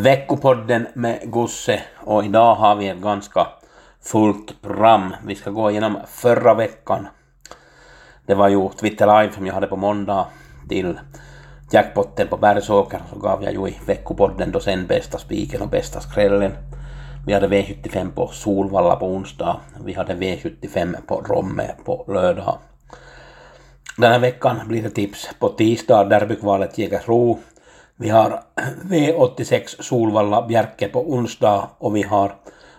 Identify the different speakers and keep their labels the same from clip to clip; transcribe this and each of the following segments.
Speaker 1: Veckopodden med Gusse och idag har vi ett ganska fullt program. Vi ska gå igenom förra veckan. Det var ju Twitter Live som jag hade på måndag till jackpotten på Bergsåker så gav jag ju i veckopodden då sen bästa spiken och bästa skrällen. Vi hade V75 på Solvalla på onsdag. Vi hade V75 på Romme på lördag. Den här veckan blir det tips på tisdag, derbykvalet Jägersro vi har V86 Solvalla Bjerke på onsdag och vi har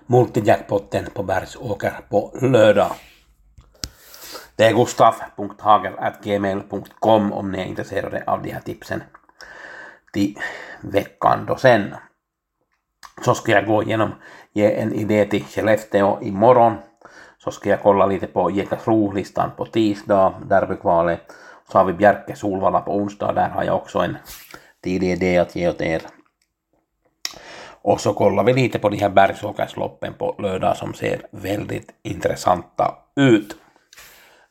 Speaker 1: multijackpotten på Bergsåker på lördag. Det är gustaf.hagel.gmail.com om ni är intresserade av de här tipsen till veckan då sen. Så ska jag gå igenom, ge en idé till Skellefteå imorgon. Så ska jag kolla lite på Jägersro-listan på tisdag, derbykvalet. Så har vi Bjerke Solvalla på onsdag, där har jag också en tidig idé att ge åt er. Och så kollar vi lite på de här bergsåkersloppen på lördag som ser väldigt intressanta ut.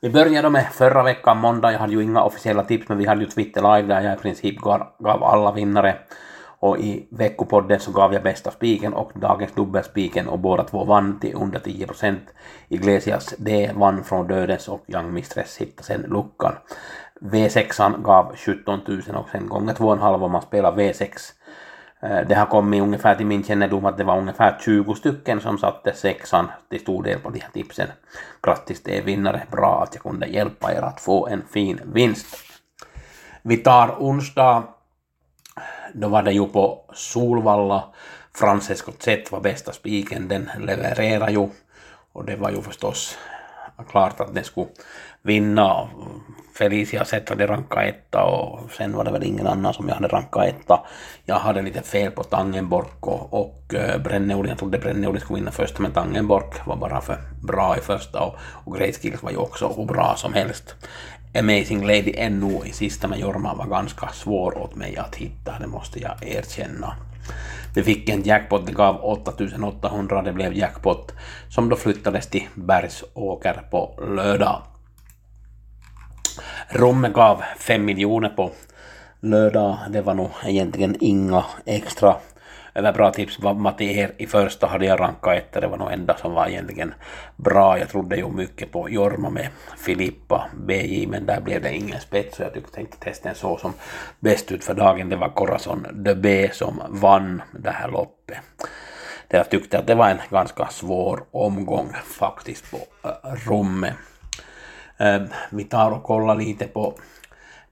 Speaker 1: Vi började med förra veckan, måndag. Jag hade ju inga officiella tips, men vi hade ju Twitter live där jag i princip gav alla vinnare. Och i veckopodden så gav jag bästa spiken och dagens dubbelspiken och båda två vann till under 10 procent. Iglesias D vann från Dödens och Young Mistress hittade sen luckan. V6 gav 17 000 och sen gånger 2,5 om man spelar V6. Eh, det har kommit ungefär till min kännedom att det var ungefär 20 stycken som satte sexan till stor del på de här tipsen. Grattis till er vinnare, bra att jag kunde hjälpa er att få en fin vinst. Vi tar onsdag, då var det ju på Solvalla, Francesco Z var bästa spiken, den levererade ju och det var ju förstås klart att den skulle vinna. Felicia Z hade rankat etta och sen var det väl ingen annan som jag hade rankat etta. Jag hade lite fel på Tangenborg och, och uh, Jag trodde Brenneuli skulle vinna första men Tangenborg var bara för bra i första och, och Great Skills var ju också hur bra som helst. Amazing Lady ännu i sista med Jorma var ganska svår åt mig att hitta, det måste jag erkänna. Vi fick en jackpot, det gav 8800, det blev jackpot som då flyttades till Bergsåker på lördag. Romme gav 5 miljoner på lördag. Det var nog egentligen inga extra eller bra tips. Matti i första hade jag rankat ett, det var nog enda som var egentligen bra. Jag trodde ju mycket på Jorma med Filippa BJ, men där blev det ingen spets. Så jag tyckte, tänkte testen så som bäst ut för dagen. Det var Corazon de B som vann det här loppet. Jag tyckte att det var en ganska svår omgång faktiskt på äh, rummet. Äh, vi tar och kollar lite på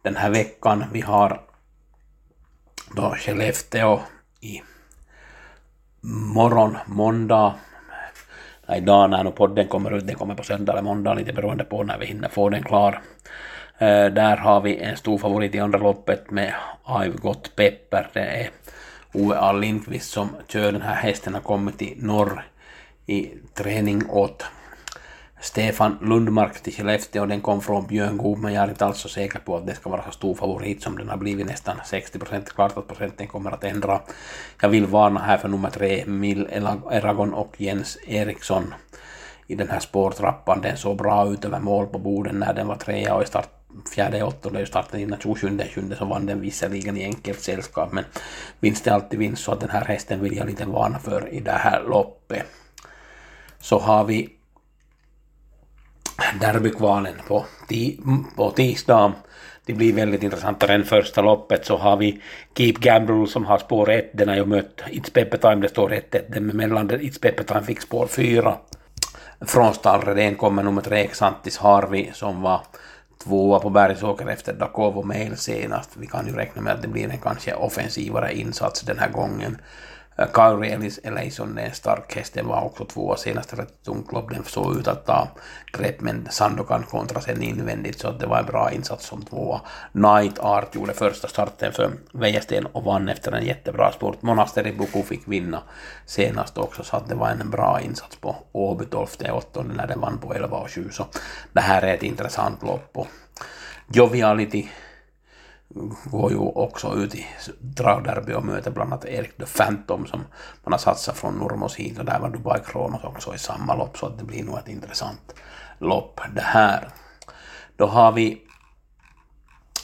Speaker 1: den här veckan. Vi har då Skellefteå i morgon, måndag, idag när podden kommer ut, den kommer på söndag eller måndag, lite beroende på när vi hinner få den klar. Uh, där har vi en stor favorit i andra loppet med I've got pepper. Det är Ove A. Lindqvist som kör den här hästen, har kommit till norr i träning åt Stefan Lundmark till Skellefteå, den kom från Björn Goop, men jag är inte alls så säker på att det ska vara så stor favorit som den har blivit nästan 60 procent. Klart att procenten kommer att ändra. Jag vill varna här för nummer tre, Mil Eragon och Jens Eriksson i den här spårtrappan. Den såg bra ut över mål på borden när den var trea och i start fjärde åttonde startade innan 27 sjunde så vann den visserligen i enkelt sällskap men vinst är alltid vinst så att den här hästen vill jag lite varna för i det här loppet. Så har vi derbykvalen på, på tisdag. Det blir väldigt intressant. Än första loppet så har vi Keep Gamble som har spår 1. Den har ju mött It's Pepper Time, det står 1 Den mellan It's Pepper Time fick spår 4. Från stallreden kommer nummer 3 Xantis Harvey som var tvåa på Bergsåker efter Dakovo Mail senast. Vi kan ju räkna med att det blir en kanske offensivare insats den här gången. Kyrie Ellis Elaison är en stark häst, den var också tvåa senast rätt den Sandokan kontra sen invändigt så att det var en bra insats som tvåa. Night Art gjorde första starten för Wäjersten och vann efter en jättebra sport. Monasteri Buku fick vinna senast också så att det var en bra insats på Åby 12 8 när den vann på 11 och 7 så det här är ett intressant lopp och Joviality går ju också ut i dragderby och möter bland annat Erik the Phantom som man har satsat från Nurmos hit och där var Dubai Kronos också i samma lopp så att det blir nog ett intressant lopp det här. Då har vi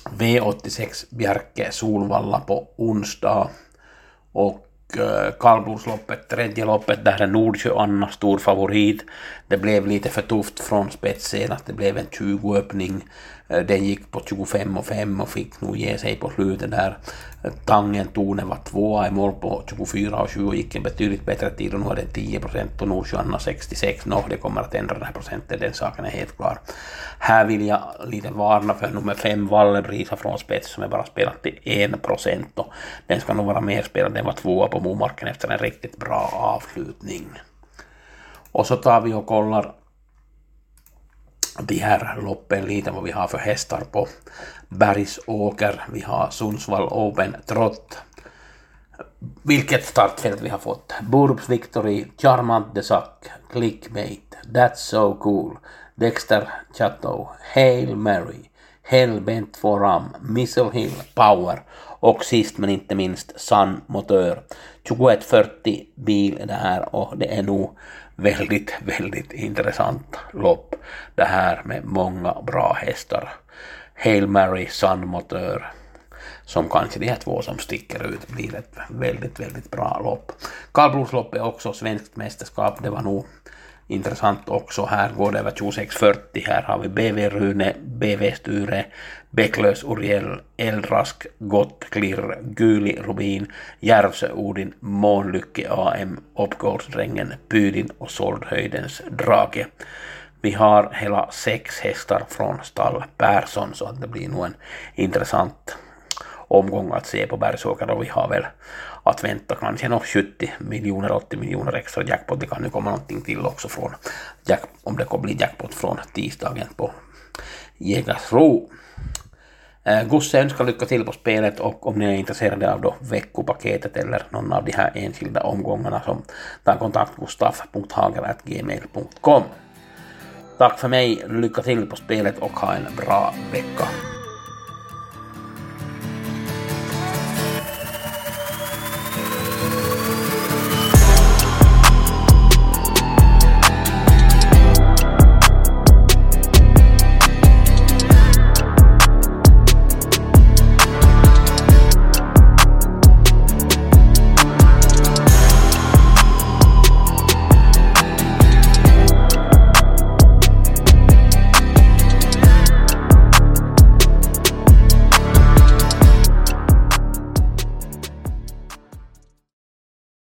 Speaker 1: V86 Bjerke Solvalla på onsdag och Eh, kallblodsloppet, tredje loppet, där är Nordsjö Anna stor favorit. Det blev lite för tufft från spets senast, det blev en 20-öppning. Eh, den gick på 25 och 5 och fick nog ge sig på slutet där. Tangen Tone var tvåa i mål på 24 och 20 och gick en betydligt bättre tid och nu är det 10 procent och Nordsjö Anna 66. Nå, det kommer att ändra den här procenten, den saken är helt klar. Här vill jag lite varna för nummer 5 Wallenbrisa från spets som är bara spelat till 1 procent och den ska nog vara mer spelad, den var tvåa på bomarken efter en riktigt bra avslutning. Och så tar vi och kollar de här loppen lite vad vi har för hästar på Bergsåker. Vi har Sundsvall Open Trot. Vilket startfält vi har fått. Burbs Victory, Charmant de Sac, Clickbait, That's So Cool, Dexter Chateau, Hail Mary, Hellbent Forum, Missile Hill, Power och sist men inte minst Sun Motör. 2140 bil är det här och det är nog väldigt, väldigt intressant lopp det här med många bra hästar. Hail Mary, Sun Motör som kanske de här två som sticker ut blir ett väldigt, väldigt bra lopp. Kallblodslopp är också svenskt mästerskap, det var nog intressant också. Här går det över 2640. Här har vi BV Rune, BV Sture, Bäcklös Uriel, Eldrask, Gott Klirr, Guli Rubin, Järvsö Odin, Månlycke AM, Uppgårdsdrängen, Pydin och Soldhöjdens Drake. Vi har hela sex hästar från stall Persson så att det blir nog en intressant omgång att se på Bergsåker och vi har väl att vänta kanske no, 70 miljoner, 80 miljoner extra jackpot. Det kan ju komma någonting till också från jack, om det kommer bli jackpot från tisdagen på Jägersro. Eh, Gusse önskar lycka till på spelet och om ni är intresserade av då veckopaketet eller någon av de här enskilda omgångarna så ta kontakt gustaf.hager.gmail.com Tack för mig, lycka till på spelet och ha en bra vecka.